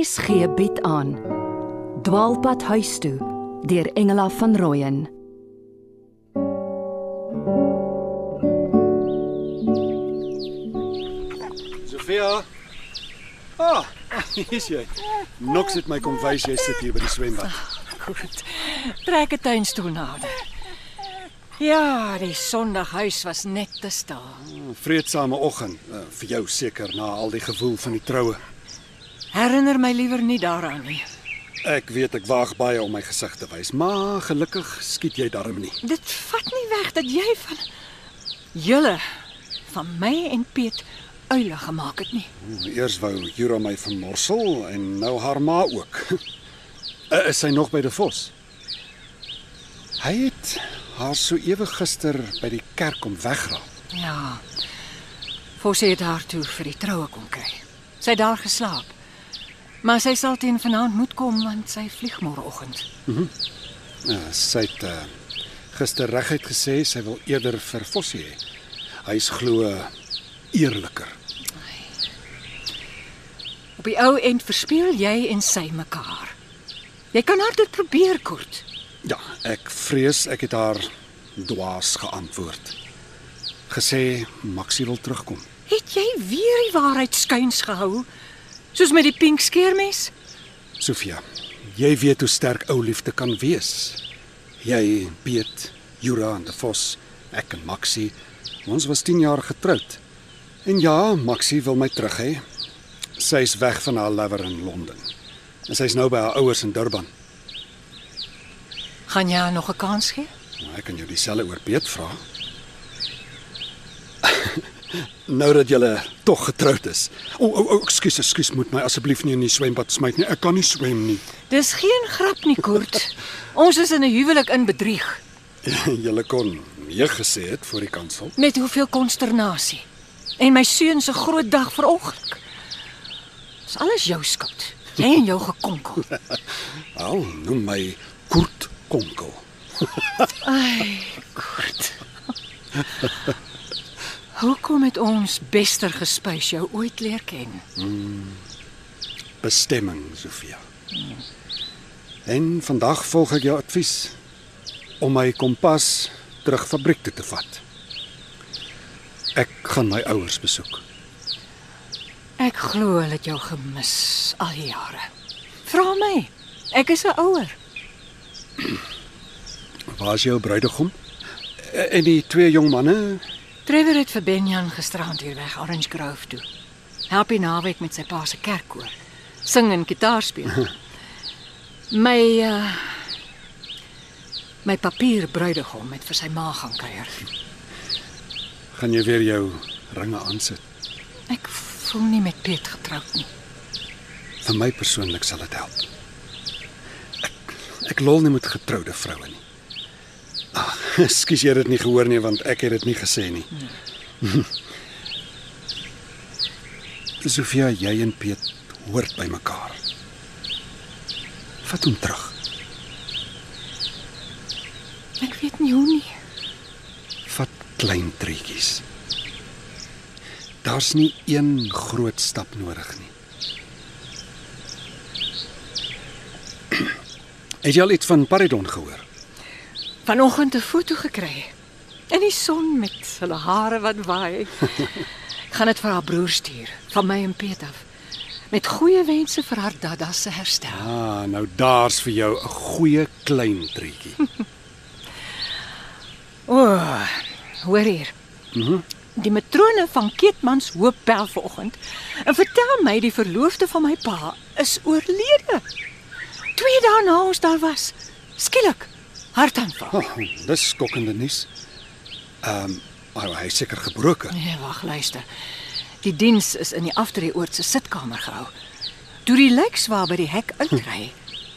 RSG bied aan Dwaalpad huis toe deur Engela van Rooyen Sofia. Ah, hier's jy. Nox het my kom wys jy sit hier by die swembad. Goed. Trek 'n tuinstoel nader. Ja, die Sondaghuis was net te stil. Vreedsame oggend uh, vir jou seker na al die gewoel van die troue. Herinner my liewer nie daaraan nie. Ek weet ek waag baie om my gesig te wys, maar gelukkig skiet jy darm nie. Dit vat nie weg dat jy van julle van my en Piet uile gemaak het nie. Eers wou Jura my vermorsel en nou haar ma ook. Uh, Is sy nog by die Vos? Hy het haar so ewe gister by die kerk kom wegraap. Ja. Forsie het haar toe vir die troue kom kry. Sy het daar geslaap. Maar sy sal teen vanaand moet kom want sy vlieg môreoggend. Uh, sy het uh, gister reguit gesê sy wil eerder vir Vossie hê. Hy's glo eerliker. Op die ou end verspeel jy en sy mekaar. Jy kan haar dit probeer kort. Ja, ek vrees ek het haar dwaas geantwoord. Gesê Maxie wil terugkom. Het jy weer die waarheid skuins gehou? Soos met die pink skeermes? Sofia, jy weet hoe sterk ou liefde kan wees. Jy, Piet, Jura en die Vos, ek en Maxie, ons was 10 jaar getroud. En ja, Maxie wil my terug hê. Sy's weg van haar lover in Londen. En sy's nou by haar ouers in Durban. Gaan jy haar nog 'n kans gee? Nou, ek kan jou dieselfde oor Piet vra. nou dat julle tog getroud is. O, o, o ekskuus, ekskuus, moet my asseblief nie in die swembad smyt nie. Ek kan nie swem nie. Dis geen grap nie, Kort. Ons is in 'n huwelik in bedrieg. julle kon meer gesê het voor die kansel. Met hoeveel konsternasie. En my seun se groot dag veroggend. Dis alles jou skuld. Jy en jou gekonkel. Al noem my Kurt Konkel. Ai, Kort. Hoekom het ons bester gespuis jou ooit leer ken? Bestemming, Sofia. En vandag volg ek jou advies om my kompas terug fabriek toe te vat. Ek gaan my ouers besoek. Ek glo hulle het jou gemis al die jare. Vra my. Ek is 'n ouer. Waar is jou bruidegom? En die twee jong manne? Trevor het vir Benjan gisterand hier weg Orange Grove toe. Help die naweek met sy pa se kerkkoor. Sing en gitaar speel. My uh my papier bruidegom het vir sy ma gaan kuier. Gaan jy weer jou ringe aansit? Ek voel nie met Piet getroud nie. Vir my persoonlik sal dit help. Ek ek lol nie met getroude vroue nie. Ag, skus jy het dit nie gehoor nie want ek het dit nie gesê nie. Sofia, jy en Piet hoort by mekaar. Vat hom terug. Ek weet nie hoe nie. Vat klein treetjies. Daar's nie een groot stap nodig nie. Het jy al iets van Paridon gehoor? Vanoggend 'n foto gekry. In die son met hulle hare wat waai. Ek gaan dit vir haar broer stuur, van my en Piet af. Met goeie wense vir haar dadda se herstel. Ah, nou daar's vir jou 'n goeie klein treetjie. O, oh, hoor hier. Mhm. Die matrone van Keetmans hoop bel vanoggend en vertel my die verloofde van my pa is oorlede. Twee dae na ons daar was. Skielik hartaanval. Oh, dis skokkende nuus. Ehm, um, oh, hy is seker gebroken. Nee, wag, luister. Die diens is in die afdrieoort se sitkamer gehou. Toe die lijkswa by die hek uitry,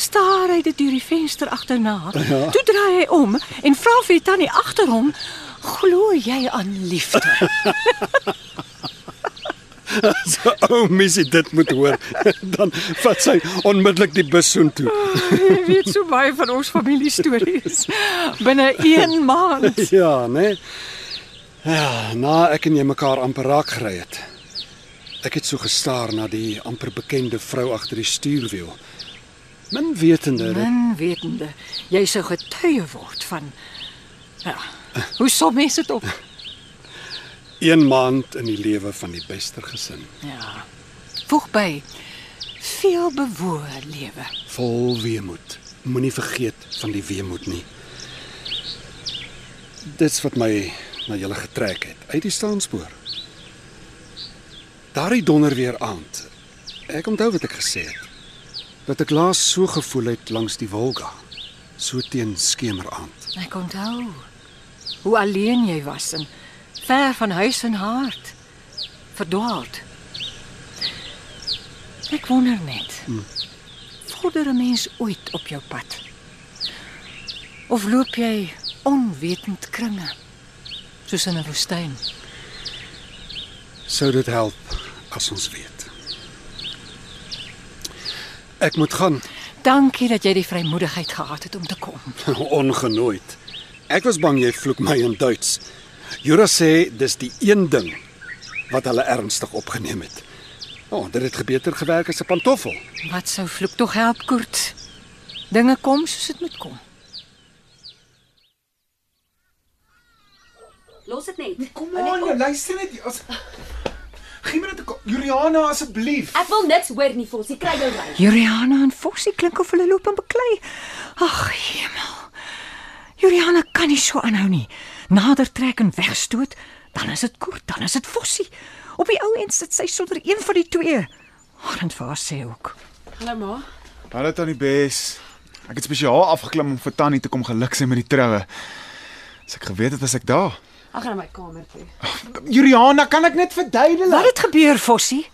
staar hy dit deur die venster agterna. Ja. Toe draai hy om en vra vir die tannie agter hom, "Glo jy aan liefde?" So ou missie dit moet hoor. Dan vat sy onmiddellik die bus soontoe. Jy weet so baie van ons familiestories. Binne 1 maand. Ja, né? Nee? Ja, na ek en jy mekaar amper raak gery het. Ek het so gestaar na die amper bekende vrou agter die stuurwiel. Min wetende min wetende jy sou getuie word van ja, hoe som mens dit op? Een maand in die lewe van die bester gesin, Ja. Voeg by veel bewoë lewe. vol weemoed. Moenie vergeet van die weemoed nie. Dit's wat my na julle getrek het uit die staanspoor. Daardie donder weer aand. Ek onthou wat ek gesê het. Dat ek laas so gevoel het langs die Volga, so teen skemeraand. Ek onthou hoe alleen jy was en ver van huis en hart. Verdwaald. Ek wonder net. Vorder 'n mens ooit op jou pad? Of loop jy onwetend kringe soos in 'n woestyn? Sou dit help as ons weet? Ek moet gaan. Dankie dat jy die vrymoedigheid gehad het om te kom. Ongenooid. Ek was bang jy vloek my in Duits. Jura sê dis die een ding wat hulle ernstig opgeneem het. O, oh, dit het gebeter gewerk as 'n pantoffel. Wat sou vloek tog help, Koert? Dinge kom soos dit moet kom. Los dit net. Kom aan, jy luister net. As Gee my net 'n Juliana asseblief. Ek wil niks hoor nie, Fossie, kry jou ry. Juliana en Fossie klink of hulle loop en beklei. Ag, hemel. Juliana kan nie so aanhou nie. Nader trek en wegstoot, dan is dit Koert, dan is dit Fossie. Op die ou end sit sy sonder een van die twee. Arend vir haar sê ook. Hallo ma. Hallo Tannie Bes. Ek het spesiaal afgeklim om vir Tannie te kom geluk sê met die troue. As ek geweet het as ek daar. Gaan na my kamer toe. Juliana, kan ek net verduidelik? Wat het gebeur, Fossie?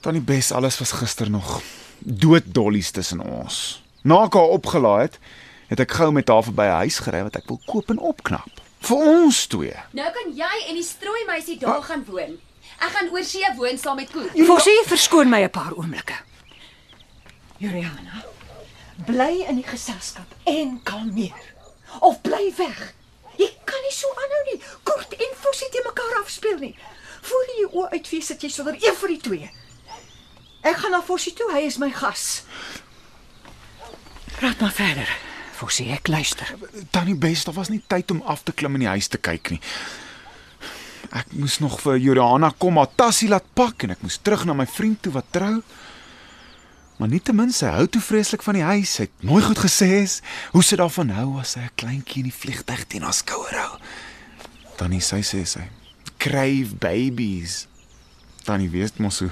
Tannie Bes, alles was gister nog dood dollies tussen ons. Na ek haar opgelaai het, het ek gou met haar verby 'n huis gery wat ek wil koop en opknap. Vir ons twee. Nou kan jy en die strooi meisie daar gaan woon. Ek gaan oor see woon saam met Koet. Fossie, verskoon my 'n paar oomblikke. Juliana, bly in die geselskap en kalmeer. Of bly weg. Jy kan nie so aanhou nie. Kort en Fossie te mekaar afspeel nie. Voor jy oë uitvee sit jy sonder een van die twee. Ek gaan na Fossie toe, hy is my gas. Praat maar verder. Fossie, ek luister. Tannie Bes, daar was nie tyd om af te klim in die huis te kyk nie. Ek moes nog vir Juliana kom haar tassie laat pak en ek moes terug na my vriend toe wat trou. Maar nietemin sy hou toe vreeslik van die huis. Sy het mooi goed gesê is hoe sy daarvan hou as sy 'n kleintjie in die vliegtyg teen haar skouer hou. Tannie sy sê sy crave babies. Tannie weet mos hoe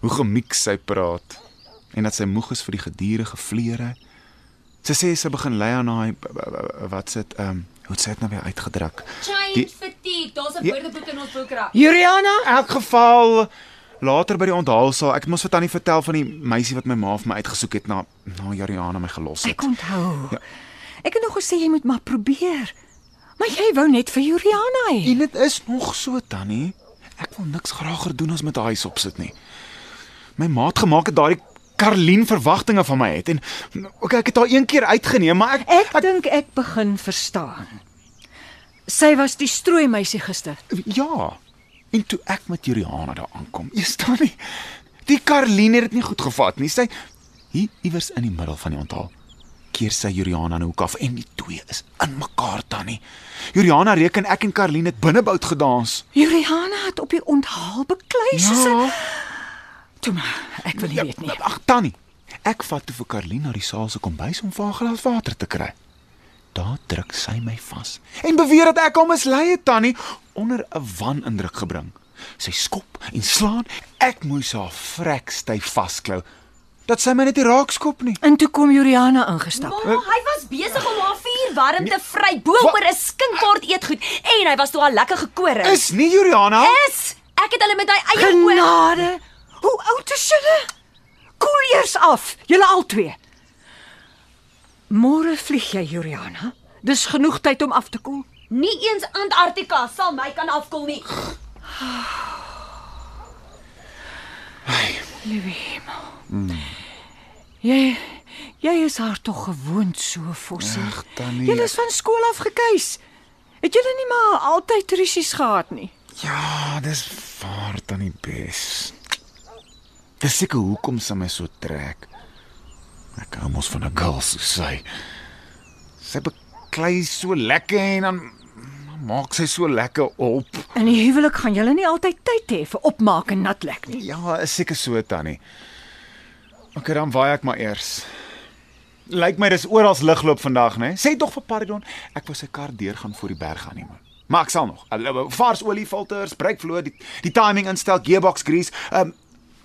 hoe gemix sy praat en dat sy moeg is vir die gedurende vleere. Sy sê sy begin lei aan daai wat sit ehm um, hoe het sy dit nou weer uitgedruk? Change Die- fatigue. Daar's 'n Ja. woordeboek in ons boekrak. Juliana, In elk geval later by die onthaalsaal, ek het mos vir Tannie vertel van die meisie wat my ma vir my uitgesoek het na na Jariana my gelos ek het. onthou. Ek het nog gesê jy moet maar probeer. Maar jy wou net vir Juliana hê. En dit is nog so Tannie. Ek wil niks graag doen as met haar huis opsit nie. My ma het gemaak dat daai Karlien verwagtinge van my het en okay, ek het haar een keer uitgeneem, maar ek Ek dink ek begin verstaan. Sy was die strooi meisie gister. Ja. En toe ek met Juliana daar aankom, jy staan nie. Die Karline het dit nie goed gevat nie. Sy hier iewers in die middel van die onthaal. Keer sy Juliana nou af en die twee is in mekaar tannie. Juliana reken ek en Karline het binnebout gedans. Juliana het op die onthaal beklei soos 'n Toe maar, ek wil nie weet nie. Ag tannie, ek vat toe vir Karline na die saal se kombuis om vir haar glas water te kry. Daar druk sy my vas en beweer dat ek hom mislei het tannie onder 'n wanindruk gebring. Sy skop en slaan, ek moes haar vrek styf vasklou. Dat sy my net nie raak skop nie. En toe kom Juliana ingestap. Ma, hy was besig om haar vuur warm te vry bo oor 'n skinkbord eetgoed en hy was toe al lekker gekore. Is nie Juliana? is. Ek het hulle met hy eie oë. Genade. Hoe oud is julle? Koel eers af, julle albei. Môre vlieg jy, Juliana. Dis genoeg tyd om af te koel. Nie eens Antarktika sal my kan afkoel nie. Liewe hemel. Jy jy is haar tog gewoond so, Fossie. Ag, Tannie. Julle is van skool af gekeis. Het julle nie maar altyd rusies gehad nie? Ja, dis waar tannie Bes. Dis seker hoekom sy my so trek. Ek hou mos van 'n girl so sy. Sy beklei so lekker en dan maak sy so lekker op. In die huwelik gaan julle nie altyd tyd hê vir opmaak en natlek nie. Ja, is seker so tannie. OK, dan waai ek maar eers. Lyk my dis oral ligloop vandag, né? Sê tog vir Pardon, ek wou sy kar deur gaan voor die berg aan nie. Maar ek sal nog. Hallo, Vars oliefilters, breekvloer, die, die timing instel, gearbox grease, um,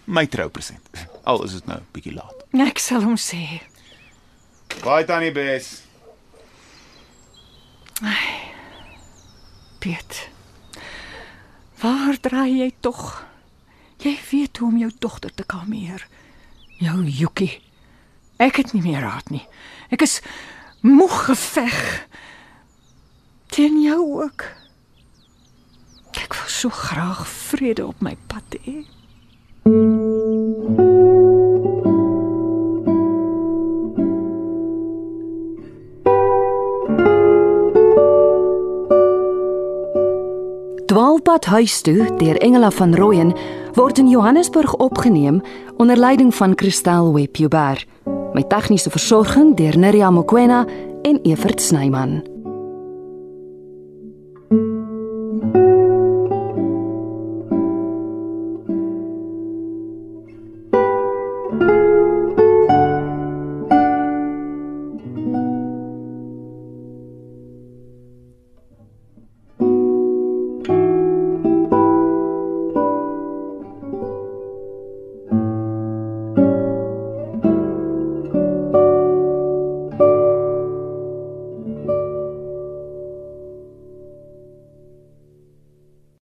my troupresent. Al is dit nou bietjie laat. Ek sal hom sê. Baie tannie Bes. Piet. Waar draai jy tog? Jy weet hoe om jou dogter te kalmeer. Jou Jukie. Ek het nie meer raad nie. Ek is moeg geveg. Teen jou ook. Ek wil so graag vrede op my pad hê. Dwaalpad huis toe deur Engela van Rooyen word in Johannesburg opgeneem onder leiding van Christel Webber. Met tegniese versorging deur Neriya Mkwena en Evert Snyman.